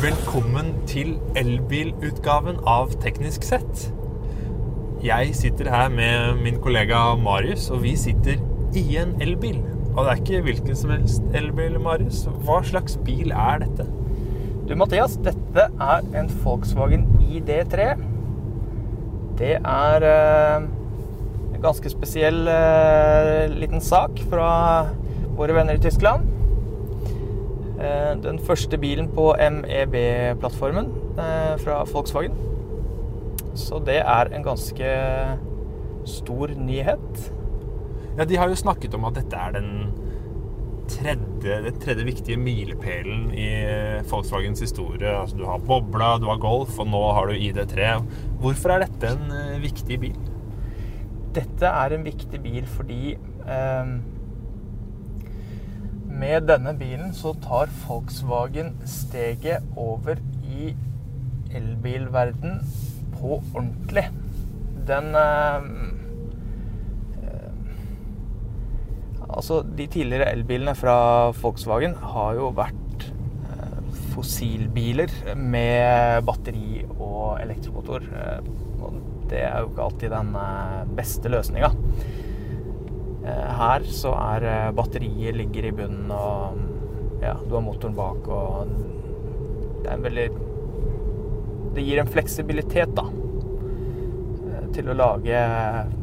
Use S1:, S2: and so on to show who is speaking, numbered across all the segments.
S1: Velkommen til elbilutgaven av Teknisk sett. Jeg sitter her med min kollega Marius, og vi sitter i en elbil. Og det er ikke hvilken som helst elbil, Marius. Hva slags bil er dette?
S2: Du, Mathias, dette er en Volkswagen ID3. Det er eh, en ganske spesiell eh, liten sak fra våre venner i Tyskland. Eh, den første bilen på MEB-plattformen eh, fra Volkswagen. Så det er en ganske stor nyhet.
S1: Ja, De har jo snakket om at dette er den tredje, den tredje viktige milepælen i Volkswagens historie. Altså, du har bobla, du har Golf, og nå har du ID3. Hvorfor er dette en eh, viktig bil?
S2: Dette er en viktig bil fordi eh, med denne bilen så tar Volkswagen steget over i elbilverden på ordentlig. Den eh, Altså, de tidligere elbilene fra Volkswagen har jo vært eh, fossilbiler med batteri og elektromotor. Eh, og det er jo ikke alltid den eh, beste løsninga. Her så er batteriet ligger i bunnen, og ja, du har motoren bak, og det er en veldig Det gir en fleksibilitet, da, til å lage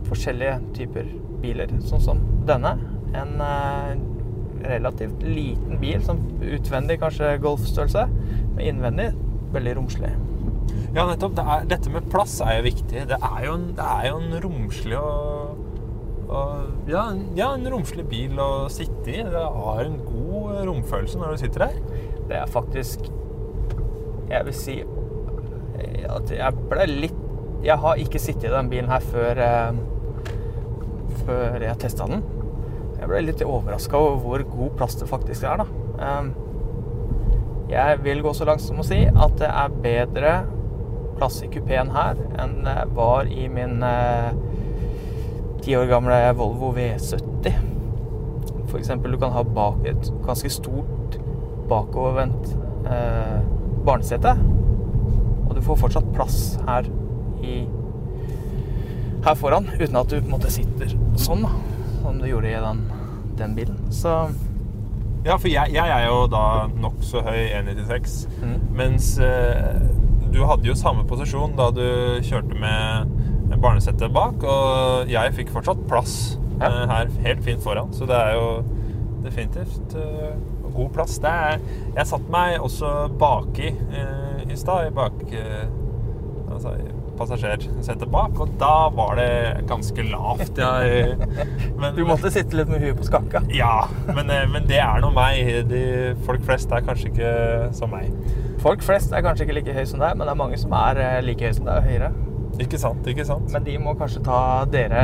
S2: forskjellige typer biler, sånn som denne en relativt liten bil, som utvendig kanskje golfstørrelse, men innvendig veldig romslig.
S1: Ja, nettopp. Det er, dette med plass er jo viktig. Det er jo en, er jo en romslig og, og ja, ja, en romslig bil å sitte i. Det har en god romfølelse når du sitter der.
S2: Det er faktisk Jeg vil si at jeg ble litt Jeg har ikke sittet i den bilen her før, uh, før jeg testa den. Jeg ble litt overraska over hvor god plass det faktisk er, da. Ehm, jeg vil gå så langt som å si at det er bedre plass i kupeen her enn det var i min eh, ti år gamle Volvo V70. For eksempel, du kan ha bak et ganske stort bakovervendt eh, barnesete. Og du får fortsatt plass her i her foran, uten at du på en måte sitter sånn, da som du gjorde i den, den bilen. Så
S1: Ja, for jeg, jeg er jo da nokså høy 1,96, mm. mens eh, du hadde jo samme posisjon da du kjørte med barnesettet bak, og jeg fikk fortsatt plass ja. eh, her helt fint foran, så det er jo definitivt eh, god plass. Det er, jeg satte meg også baki eh, i stad, i bak altså, passasjersetet bak, og da var det ganske lavt. Jeg,
S2: men, du måtte sitte litt med huet på skakka?
S1: Ja, men, men det er nå meg. De, folk flest er kanskje ikke som meg.
S2: Folk flest er kanskje ikke like høy som deg, men det er mange som er like høye som deg og høyere.
S1: Ikke sant, ikke sant.
S2: Men de må kanskje ta Dere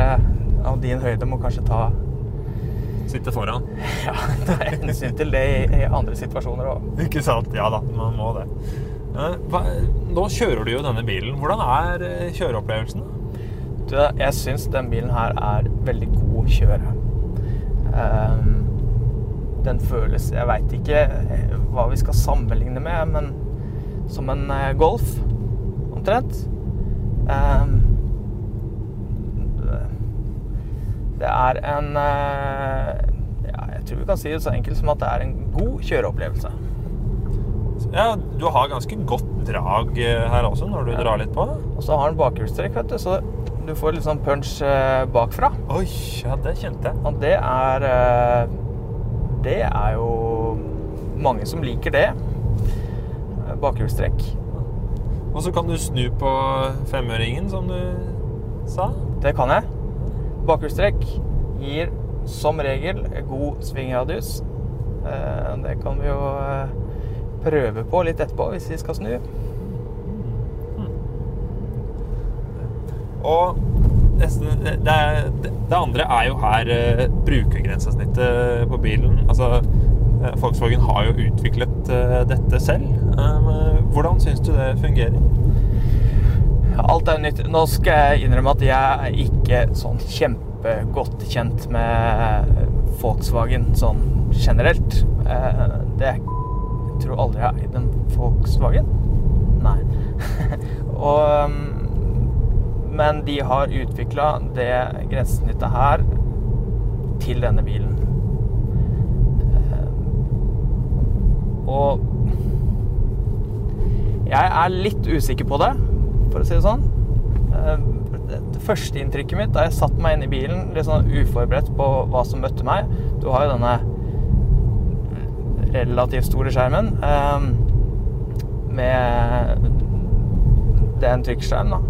S2: av din høyde må kanskje ta
S1: Sitte foran.
S2: Ja, det er hensyn til det i, i andre situasjoner òg.
S1: Ikke sant. Ja da, man må det. Hva, nå kjører du jo denne bilen. Hvordan er eh, kjøreopplevelsen?
S2: Du, jeg syns den bilen her er veldig god å kjøre. Um, den føles Jeg veit ikke eh, hva vi skal sammenligne med, men som en Golf, omtrent. Um, det er en uh, ja, Jeg tror vi kan si det så enkelt som at det er en god kjøreopplevelse.
S1: Ja, du har ganske godt drag eh, her også, når du ja. drar litt på.
S2: Og så har den bakhjulstrekk, vet du, så du får litt sånn punch eh, bakfra.
S1: Oi, ja, det kjente jeg.
S2: Og det er eh, Det er jo mange som liker det. Bakhjulstrekk.
S1: Og så kan du snu på femøringen, som du sa.
S2: Det kan jeg. Bakhjulstrekk gir som regel god svingradius. Det kan vi jo prøve på litt etterpå hvis vi skal snu.
S1: Og det, det, det, andre er jo her uh, brukergrensesnittet på bilen. Altså, Volkswagen har jo utviklet dette selv. Um, hvordan syns du det fungerer?
S2: Alt er nytt. Nå skal jeg innrømme at jeg er ikke sånn kjempegodt kjent med Volkswagen sånn generelt. Det er Jeg tror aldri jeg har eid en Volkswagen. Nei. og um, Men de har utvikla det grensesnittet her til denne bilen. Eh, Og jeg er litt usikker på det, for å si det sånn. Eh, Det det første inntrykket mitt da jeg satte meg inn i bilen, litt sånn uforberedt på hva som møtte meg Du har jo denne relativt store skjermen eh, med den trykkskjerm, da.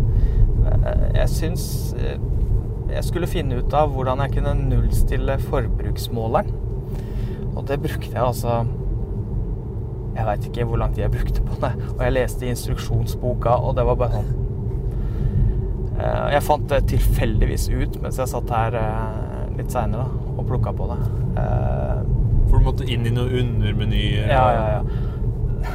S2: Eh, Jeg syns jeg skulle finne ut av hvordan jeg kunne nullstille forbruksmåleren. Og det brukte jeg altså Jeg veit ikke hvor lang tid jeg brukte på det. Og jeg leste instruksjonsboka, og det var bare sånn Eh, Jeg fant det tilfeldigvis ut mens jeg satt her eh, litt seinere og plukka på det. Eh,
S1: For du måtte inn i noen undermenyer.
S2: Ja, ja, ja.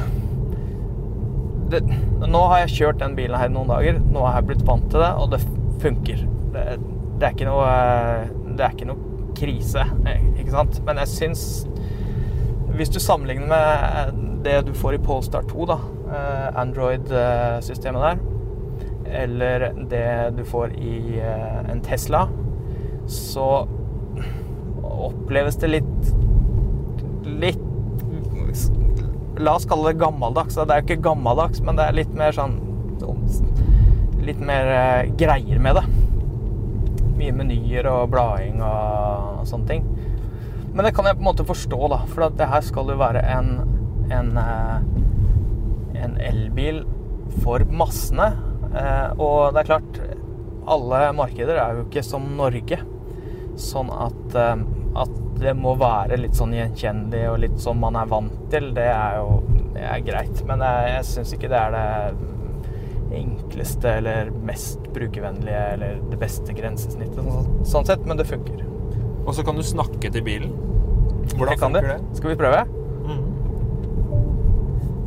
S2: Det, nå har jeg kjørt den bilen her noen dager. Nå har jeg blitt vant til det, og det funker. Det, det er ikke noe Det er ikke noe krise, ikke sant? Men jeg syns Hvis du sammenligner med det du får i Polestar 2, da, eh, Android-systemet der, eller det du får i eh, en Tesla, så oppleves det litt litt La oss kalle det gammeldags. Det er jo ikke gammeldags, men det er litt mer sånn Litt mer eh, greier med det. Mye menyer og blading og sånne ting. Men det kan jeg på en måte forstå, da. For det her skal jo være en en, eh, en elbil for massene. Eh, Og det er klart, alle markeder er jo ikke som Norge. Sånn at, eh, at det må være litt sånn gjenkjennelig og litt som man er vant til, det er jo det er greit. Men jeg, jeg syns ikke det er det enkleste eller mest brukervennlige eller det beste grensesnittet sånn, sånn sett, men det funker.
S1: Og så kan du snakke til bilen. Hvordan
S2: kan
S1: funker
S2: det? Skal vi prøve?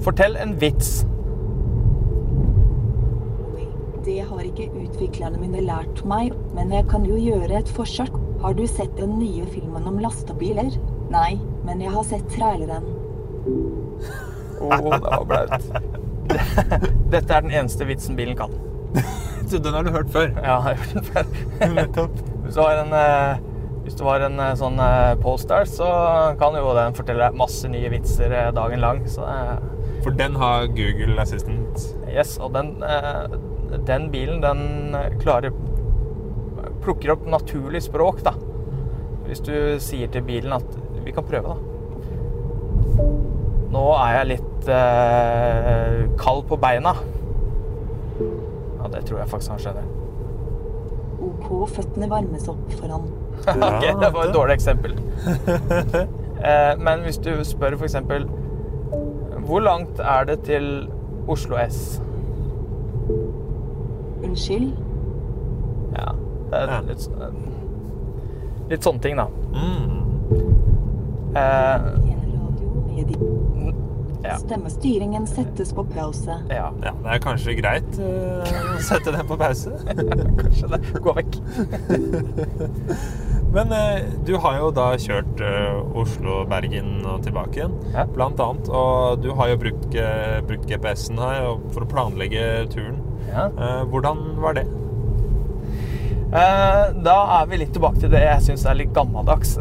S2: Fortell en vits.
S3: Det har ikke utviklerne mine lært meg, men jeg kan jo gjøre et forsøk. Har du sett den nye filmen om lastebiler? Nei, men jeg har sett traileren.
S2: Å, det var blaut. Dette er den eneste vitsen bilen kan.
S1: Så Den har du hørt før.
S2: Ja, jeg har hørt den før.
S1: Nettopp.
S2: Hvis du har en, eh, hvis du har en eh, sånn eh, Polestar, så kan jo den fortelle deg masse nye vitser eh, dagen lang. Så eh,
S1: For den har Google Assistant.
S2: yes, og den, eh, den bilen, den eh, klarer Plukker opp naturlig språk, da. Hvis du sier til bilen at Vi kan prøve, da. Nå er jeg litt eh, kald på beina. Ja, det tror jeg faktisk han skjønner.
S3: OK, føttene varmes opp foran.
S2: ok, det var et dårlig eksempel. Eh, Men hvis du spør f.eks.: Hvor langt er det til Oslo S?
S3: Unnskyld?
S2: Ja, det er
S1: Ja.
S2: litt, litt sånne ting, da.
S1: Mm.
S2: Eh, Ja.
S3: Stemmestyringen settes på pause.
S2: ja,
S1: Ja, det er kanskje greit eh, å sette den på pause.
S2: kanskje det. Gå vekk.
S1: Men eh, du har jo da kjørt eh, Oslo-Bergen og tilbake igjen,
S2: Ja.
S1: blant annet. Og du har jo brukt, eh, brukt GPS-en her for å planlegge turen.
S2: Ja.
S1: Eh, hvordan var det?
S2: Eh, Da er vi litt tilbake til det jeg syns er litt gammeldags.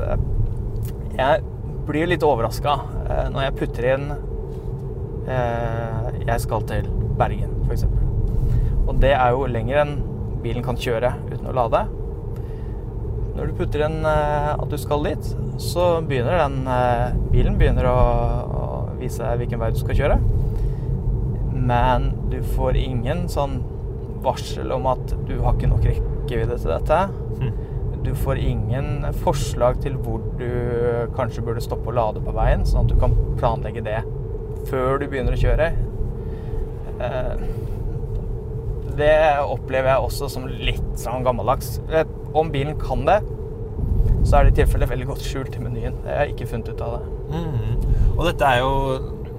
S2: Jeg blir litt overraska når jeg putter inn eh, Jeg skal til Bergen, f.eks. Og det er jo lenger enn bilen kan kjøre uten å lade. Når du putter inn eh, at du skal dit, så begynner den eh, bilen begynner å, å vise deg hvilken vei du skal kjøre. Men du får ingen sånn varsel om at du har ikke nok rekkevidde til dette.
S1: Hm.
S2: Du får ingen forslag til hvor du kanskje burde stoppe og lade på veien, sånn at du kan planlegge det før du begynner å kjøre. Det opplever jeg også som litt sånn gammeldags. Eh, Om bilen kan det, så er det i tilfelle veldig godt skjult i menyen. Jeg har ikke funnet ut av det.
S1: Mm. Og dette er jo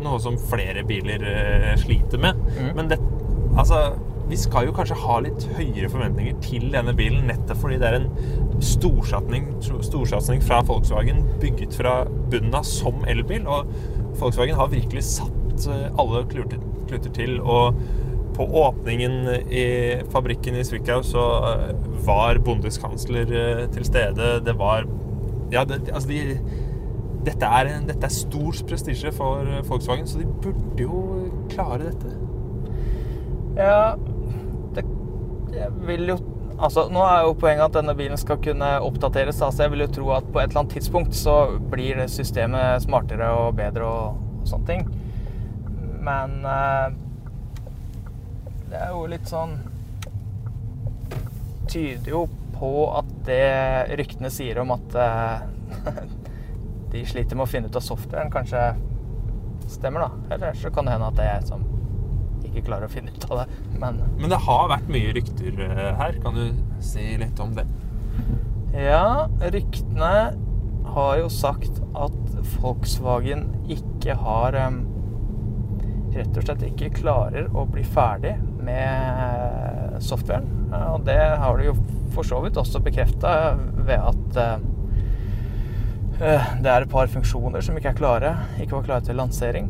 S1: noe som flere biler eh, sliter med.
S2: Mm.
S1: Men det, altså, vi skal jo kanskje ha litt høyere forventninger til denne bilen, nettopp fordi det er en storsatsing, storsatsing fra Volkswagen bygget fra bunnen av som elbil. Og Volkswagen har virkelig satt eh, alle kluter, kluter til. Og på åpningen i fabrikken i Zwickau så eh, var bondeskansler eh, til stede. Det var Ja, det, altså de dette er, en- er stor prestisje for eh, Volkswagen, så de burde jo klare dette.
S2: Ja, det jeg vil jo Altså, nå er jo poenget at denne bilen skal kunne oppdateres, da, så jeg vil jo tro at på et eller annet tidspunkt så blir systemet smartere og bedre og, og sånne ting. Men eh, det er jo litt sånn Tyder jo på at det ryktene sier om at uh, de sliter med å finne ut av softwaren, kanskje stemmer, da. Eller så kan det hende at det er som ikke klarer å finne ut av det. Men
S1: Men det har vært mye rykter eh, her. Kan du si litt om det?
S2: ja, ryktene har jo sagt at Volkswagen ikke har em, Rett og slett ikke klarer å bli ferdig med softwaren. Og det har du jo for så vidt også bekrefta ved at eh, eh, det er et par funksjoner som ikke er klare. Ikke var klare til lansering.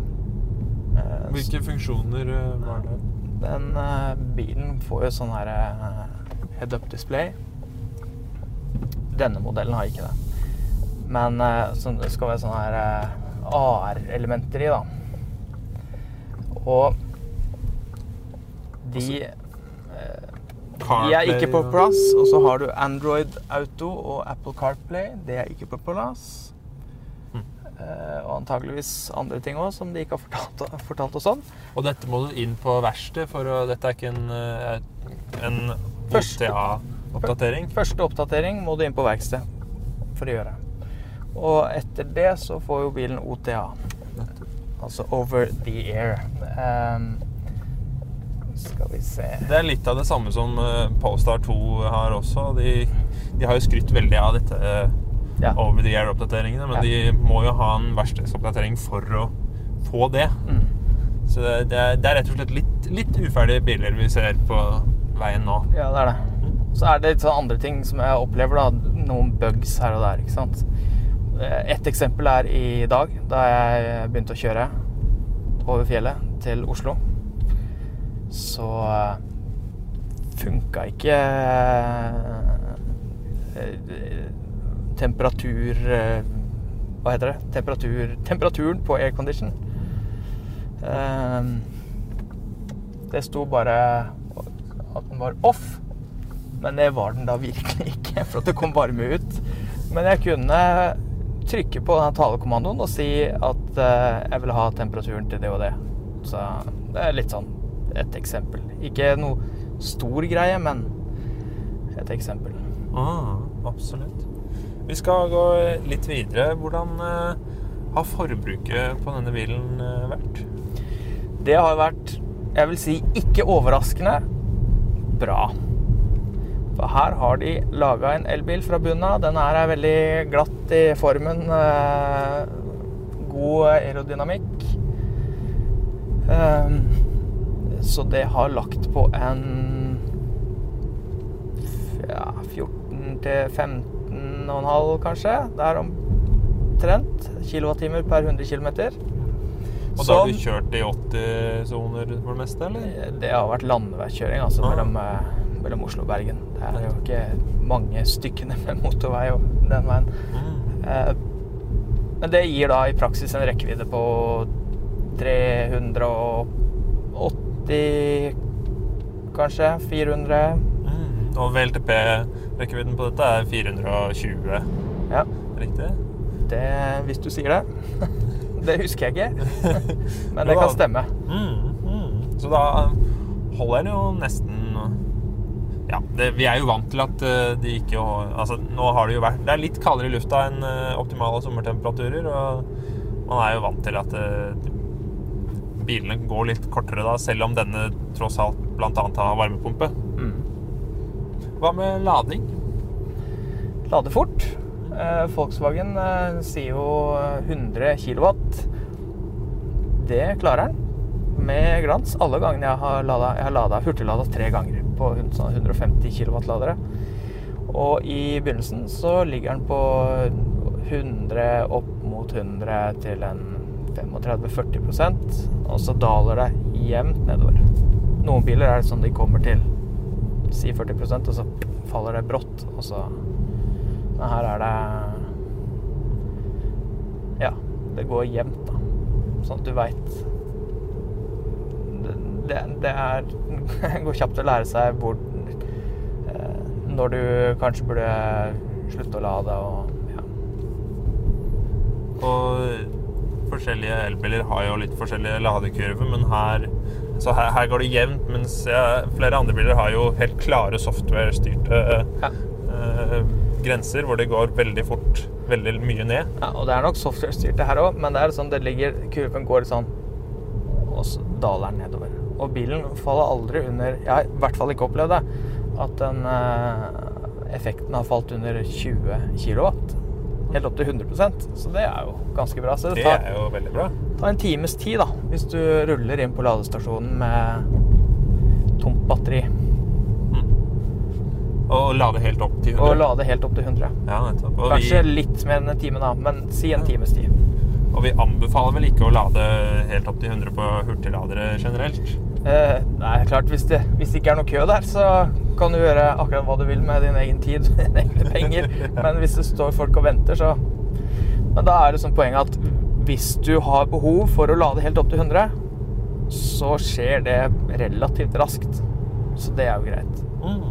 S2: Eh,
S1: Hvilke funksjoner eh, var det?
S2: Den eh, bilen får jo sånn her eh, head-up display. Denne modellen har ikke det. Men eh, så det skal være sånne her eh, AR-elementer i, da. Og de eh, de er ikke på plass. Og så har du Android Auto og Apple CarPlay. Det er ikke på plass.
S1: Mm.
S2: Eh, og antageligvis andre ting òg som de ikke har fortalt, fortalt oss om.
S1: Og dette må du inn på verksted for å Dette er ikke en, eh, en OTA-oppdatering?
S2: Første oppdatering må du inn på verksted for å gjøre. Og etter det så får jo bilen OTA. Altså over the air. Ehm, skal vi se
S1: Det er litt av det samme som eh, Polestar 2 har også. De, de har jo skrytt veldig av dette eh,
S2: Ja.
S1: over the air-oppdateringene, men
S2: Ja.
S1: de må jo ha en verkstedsoppdatering for å få det.
S2: Mm.
S1: Så det, det, er, det er rett og slett litt, litt uferdige biler vi ser på veien nå.
S2: Ja, det er det. Så er det litt sånn andre ting som jeg opplever, da. Noen bugs her og der, ikke sant. Eh, Et eksempel er i dag, da jeg begynte å kjøre over fjellet til Oslo. Så eh, funka ikke eh, temperatur eh, Hva heter det? Temperatur, temperaturen på aircondition. Det sto bare at den var off. Men det var den da virkelig ikke, for at det kom varme ut. Men jeg kunne trykke på denne talekommandoen og si at jeg vil ha temperaturen til det og det. Så det er litt sånn et eksempel. Ikke noe stor greie, men et eksempel.
S1: Ah, absolutt. Vi skal gå litt videre. Hvordan eh, har forbruket på denne bilen eh, vært?
S2: Det har vært, jeg vil si, ikke overraskende bra. For her har de laga en elbil fra bunnen av. Den her er veldig glatt i formen. eh, God aerodynamikk. Eh, Så det har lagt på en ja, 14 til 15,5 kanskje. Det er omtrent kilowattimer per 100 km.
S1: Og da har du kjørt i 80-soner for det meste, eller?
S2: Det har vært landeveikjøring altså,
S1: Ah.
S2: mellom, eh, mellom Oslo og Bergen. Det er jo ikke mange stykkene med motorvei og den veien.
S1: Mm.
S2: Eh, Men det gir da i praksis en rekkevidde på 380 kanskje? 400?
S1: Mm. Og VLTP-rekkevidden på dette er 420,
S2: Ja,
S1: riktig?
S2: det, hvis du sier det. Det husker jeg ikke, men det kan stemme.
S1: Mm, mm. Så da holder den jo nesten Ja, det, vi er jo vant til at eh, de ikke Altså, nå har det jo vært Det er litt kaldere i lufta enn eh, optimale sommertemperaturer, og man er jo vant til at eh, bilene går litt kortere da, selv om denne tross alt annet har varmepumpe.
S2: Mm.
S1: Hva med lading?
S2: Lade fort. Eh, Volkswagen eh, sier jo 100 kW. Det klarer den med glans alle gangene jeg har lada. Jeg har lada hurtiglada tre ganger på sånn 150 kW-ladere. Og i begynnelsen så ligger den på 100 opp mot 100 til en 35-40% og så daler det jevnt nedover. Noen biler er det sånn de kommer til si 40% og så faller det brått, og så Men her er det Ja, det går jevnt, da. Sånn at du veit det, det, det er går kjapt å lære seg hvor eh, Når du kanskje burde slutte å lade og ja.
S1: Og forskjellige elbiler har jo litt forskjellige ladekurver, men her så her, her går det jevnt, mens jeg, flere andre biler har jo helt klare software-styrte
S2: Ja.
S1: eh, grenser, hvor det går veldig fort, veldig mye ned.
S2: Ja, og det er nok software-styrte her òg, men det er sånn det ligger Kurven går sånn, og så daler den nedover. Og bilen faller aldri under Jeg har i hvert fall ikke opplevd det. At den eh, effekten har falt under 20 kW. Helt opp til 100% Så det er jo ganske bra. Så det
S1: Det
S2: tar,
S1: er jo veldig bra.
S2: Ta en times tid da, hvis du ruller inn på ladestasjonen med tomt batteri.
S1: Og lade helt opp til 100.
S2: Og lade helt opp til 100.
S1: Ja, nettopp. Og
S2: Kanskje
S1: vi,
S2: litt mer enn en time, da, men si en times tid.
S1: og vi anbefaler vel ikke å lade helt opp til 100 på hurtigladere generelt.
S2: Eh, nei, klart, hvis det, hvis det ikke er noe kø der, så kan du gjøre akkurat hva du vil med din egen tid egne penger. Men hvis det står folk og venter, så Men da er det sånn poenget at hvis du har behov for å lade helt opp til 100, så skjer det relativt raskt. Så det er jo greit.
S1: Mm,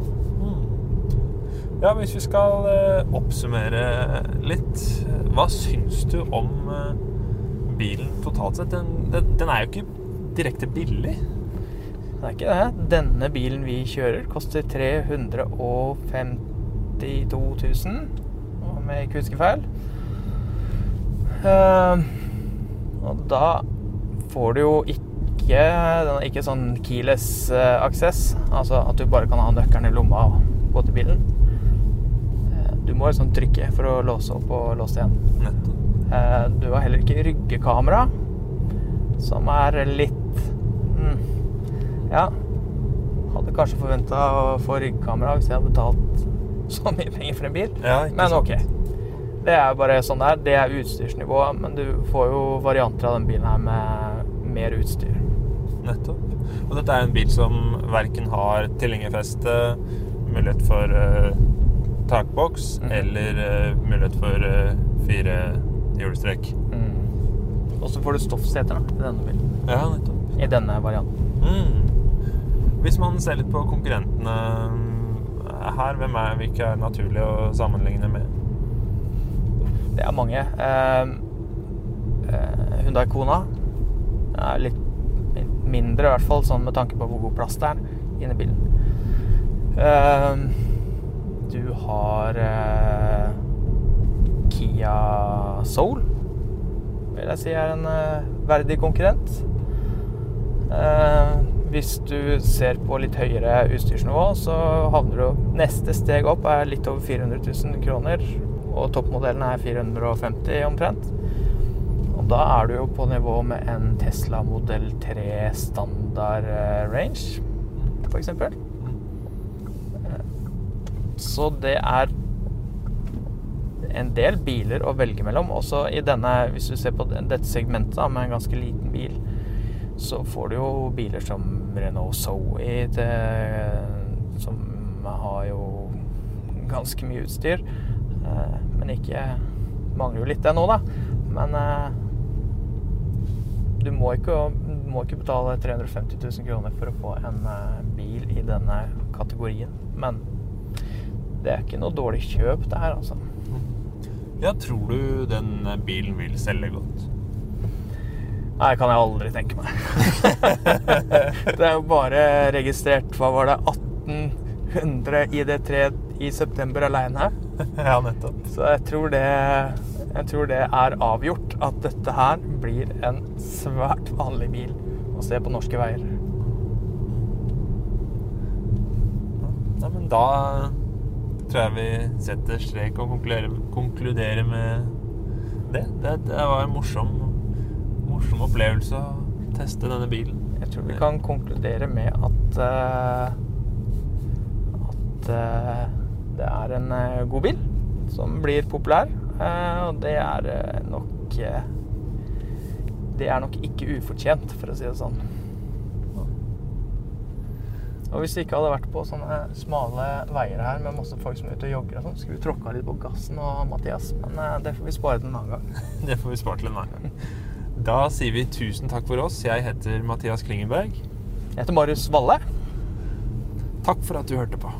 S1: mm. Ja, hvis vi skal eh, oppsummere litt Hva syns du om eh, bilen totalt sett? Den, den er jo ikke direkte billig.
S2: Det er ikke det. Denne bilen vi kjører, koster 352 000, om jeg ikke husker feil. Uh, og da får du jo ikke den er ikke sånn keyless aksess, access, altså at du bare kan ha nøkkelen i lomma og gå til bilen. Uh, du må liksom trykke for å låse opp og låse igjen. Eh, Du har heller ikke ryggekamera, som er litt Ja. Hadde kanskje forventa å få ryggkamera hvis jeg hadde betalt så mye penger for en bil.
S1: Ja,
S2: Men ok. Det er bare sånn det er. Det er utstyrsnivået. Men du får jo varianter av den bilen her med mer utstyr.
S1: Nettopp. Og dette er en bil som verken har tilhengerfeste, mulighet for uh, takboks
S2: mm.
S1: eller uh, mulighet for uh, fire hjulstrekk.
S2: Mm. Og så får du stoffseter da, i denne bilen.
S1: Ja, nettopp.
S2: I denne varianten.
S1: Mm. Hvis man ser litt på konkurrentene mm, her, hvem er hvilke er naturlig å sammenligne med?
S2: Det er mange. Eh, Hundai Hyundai Kona er litt mindre, i hvert fall sånn med tanke på hvor god plass det er inni bilen. Eh, du har eh, Kia Soul, vil jeg si er en eh, verdig konkurrent. Eh, hvis du ser på litt høyere utstyrsnivå, så havner du Neste steg opp er litt over 400 000 kroner, og toppmodellen er 450 omtrent. Og da er du jo på nivå med en Tesla modell 3 standard eh, range, f.eks. Så det er en del biler å velge mellom. Også i denne, hvis du ser på dette segmentet med en ganske liten bil, så får du jo biler som Renault Zoe, til, som har jo ganske mye utstyr. Eh, Men ikke Mangler jo litt det nå, da. Men eh, du må ikke, du må ikke betale 350 000 kroner for å få en eh, bil i denne kategorien. Men det er ikke noe dårlig kjøp, det her, altså.
S1: Ja, tror du den bilen vil selge godt?
S2: Nei, kan jeg aldri tenke meg. det er jo bare registrert Hva var det? 1800 ID3 i september aleine.
S1: ja, nettopp.
S2: Så jeg tror det Jeg tror det er avgjort at dette her blir en svært vanlig bil å se på norske veier.
S1: Ja, men da tror jeg vi setter strek og konkluderer, konkluderer med det. det. Det var en morsom, morsom opplevelse å teste denne bilen.
S2: Jeg tror vi kan konkludere med at uh, at uh, det er en uh, god bil som blir populær. og det er nok Det er nok ikke ufortjent, for å si det sånn. Og hvis det ikke hadde vært på sånne smale veier her med masse folk som er ute og jogger og sånn, skulle vi tråkka litt på gassen og Mathias, men det får vi spare til en annen gang.
S1: det får vi spare til en annen gang. Da sier vi tusen takk for oss. Jeg heter Mathias Klingenberg.
S2: Jeg heter Marius Valle.
S1: Takk for at du hørte på.